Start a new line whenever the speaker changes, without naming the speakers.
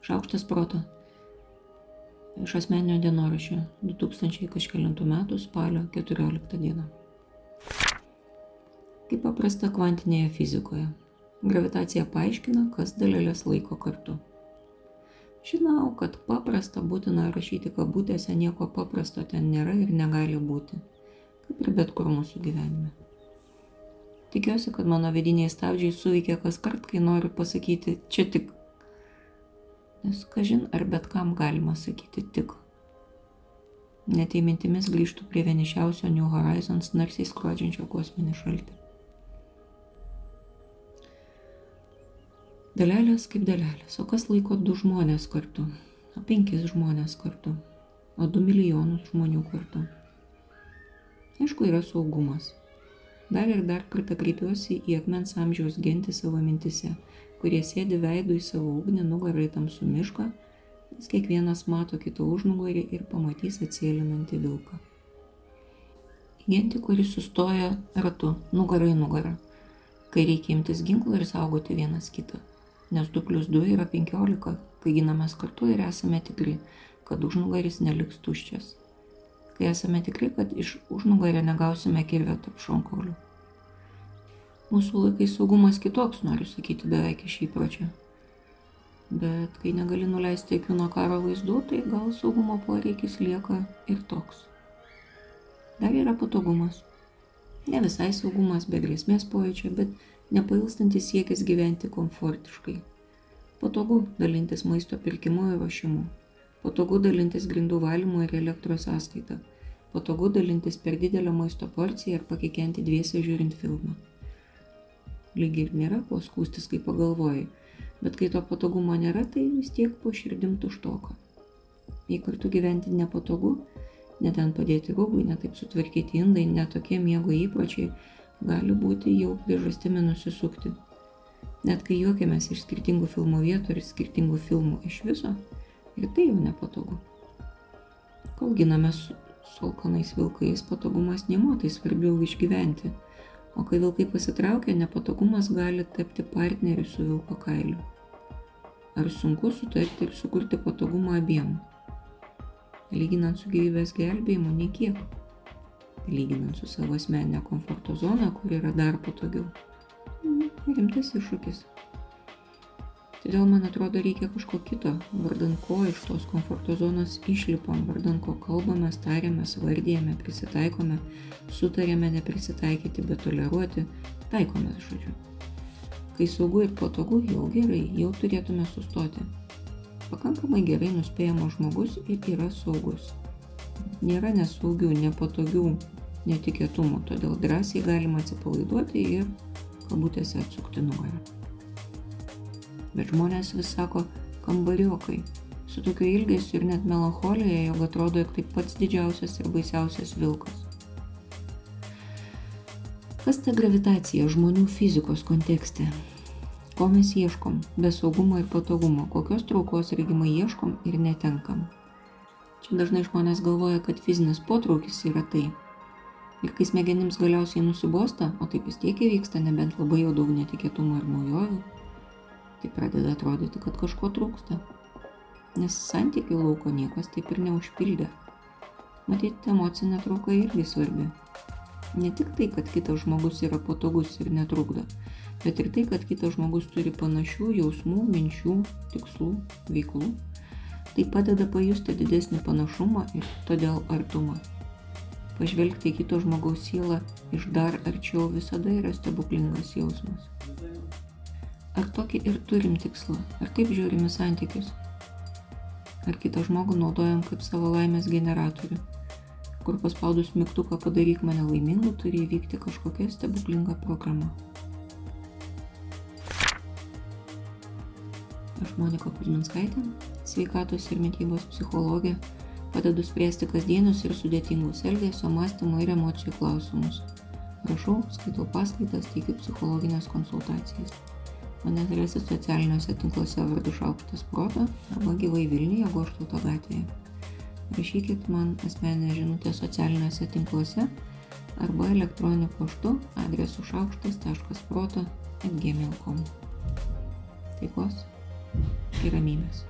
Šaukštas proto. Iš asmeninio dienoraščio 2000 kažkėlintų metų spalio 14 dieną. Kaip paprasta kvantinėje fizikoje. Gravitacija paaiškina, kas dalelės laiko kartu. Žinau, kad paprasta būtina rašyti kabutėse, nieko paprasto ten nėra ir negali būti, kaip ir bet kur mūsų gyvenime. Tikiuosi, kad mano vidiniai stabdžiai suveikia kas kart, kai noriu pasakyti čia tik. Nes kažin ar bet kam galima sakyti tik. Net į mintimis grįžtų prie vienišiausio New Horizons narsiai skrodžiančio kosminį šaltį. Dalelės kaip dalelės, o kas laiko du žmonės kartu, o penkis žmonės kartu, o du milijonus žmonių kartu. Aišku, yra saugumas, Dar ir dar kartą kreipiuosi į akmens amžiaus gentį savo mintise, kurie sėdi veidų į savo ugnį nugarai tamsų mišką, nes kiekvienas mato kito užnugarį ir pamatys atsėlinantį vilką. Į gentį, kuris sustoja ratu, nugarai nugarą, kai reikia imtis ginklų ir saugoti vienas kitą. Nes 2 plus 2 yra 15, kai ginamės kartu ir esame tikri, kad užnugaris neliks tuščias kai esame tikri, kad iš užnugario negausime kirvio tarp šonkaulių. Mūsų laikais saugumas kitoks, noriu sakyti, beveik iš įpročio. Bet kai negali nuleisti akių nuo karo vaizdų, tai gal saugumo poreikis lieka ir toks. Dar yra patogumas. Ne visai saugumas be grėsmės pojūčio, bet nepailstantis siekis gyventi komfortiškai. Patogu dalintis maisto pirkimu ir ruošimu. Patogu dalintis grindų valymu ir elektros sąskaitą. Patogu dalintis per didelę maisto porciją ir pakikenti dviese žiūrint filmą. Lygiai ir nėra kuo skūstis, kai pagalvoji, bet kai to patogumo nėra, tai vis tiek po širdim tuštoka. Jei kartu gyventi nepatogu, net ten padėti rūbai, netaip sutvarkyti indai, netokie miego įpročiai, gali būti jau priežastimi nusisukti. Net kai juokiamės iš skirtingų filmų vietų ir skirtingų filmų iš viso, Ir tai jau nepatogu. Kol giname su, su alkanais vilkais, patogumas nemotai svarbiau išgyventi, o kai vilkai pasitraukia, nepatogumas gali tapti partneriu su vilko kailiu. Ar sunku sutarti ir sukurti patogumą abiem? Lyginant su gyvybės gelbėjimu, niekiek. Lyginant su savo asmeninė komforto zona, kur yra dar patogiau. Rimtas iššūkis. Todėl man atrodo reikia kažko kito, vardan ko iš tos komforto zonos išlipam, vardan ko kalbame, tariame, vardėjame, prisitaikome, sutarėme neprisitaikyti, bet toleruoti, taikomės žodžiu. Kai saugu ir patogu, jau gerai, jau turėtume sustoti. Pakankamai gerai nuspėjamas žmogus ir yra saugus. Nėra nesaugių, nepatogių netikėtumų, todėl drąsiai galima atsipalaiduoti ir kabutėse atsukti nugarą bet žmonės vis sako kambariokai. Su tokiu ilgesiu ir net melancholija, jog atrodo, jog tai pats didžiausias ir baisiausias vilkas. Kas ta gravitacija žmonių fizikos kontekste? Ko mes ieškom? Be saugumo ir patogumo. Kokios traukos regimai ieškom ir netenkam? Čia dažnai žmonės galvoja, kad fizinis potraukis yra tai. Ir kai smegenims galiausiai nusibosta, o taip vis tiek įvyksta, nebent labai jau daug netikėtumų ir naujovių, tai pradeda atrodyti, kad kažko trūksta. Nes santykių lauko niekas taip ir neužpildė. Matyt, emocinė trauka irgi svarbi. Ne tik tai, kad kitas žmogus yra patogus ir netrukdo, bet ir tai, kad kitas žmogus turi panašių jausmų, minčių, tikslų, veiklų. Tai padeda pajusti didesnį panašumą ir todėl artumą. Pažvelgti į kito žmogaus sielą iš dar arčiau visada yra stebuklingas jausmas. Ar tokį ir turim tikslą? Ar taip žiūrim į santykius? Ar kitą žmogų naudojam kaip savo laimės generatorių, kur paspaudus mygtuką padaryk mane laimingu turi įvykti kažkokia stebuklinga programa? Aš Monika Kuzminskaitė, sveikatos ir mytybos psichologė, padedu spręsti kasdienius ir sudėtingus elgesio, mąstymo ir emocijų klausimus. Rašau, skaitau paskaitas, teikiu psichologinės konsultacijas. Mane rasit socialiniuose tinkluose vardu Šaukštas Proto arba gyvai Vilniuje Goštauto gatvėje. Rašykit man asmeninę žinutę socialiniuose tinkluose arba elektroniniu paštu adresu šaukštas.proto atgmail.com. Taikos ir ramybės.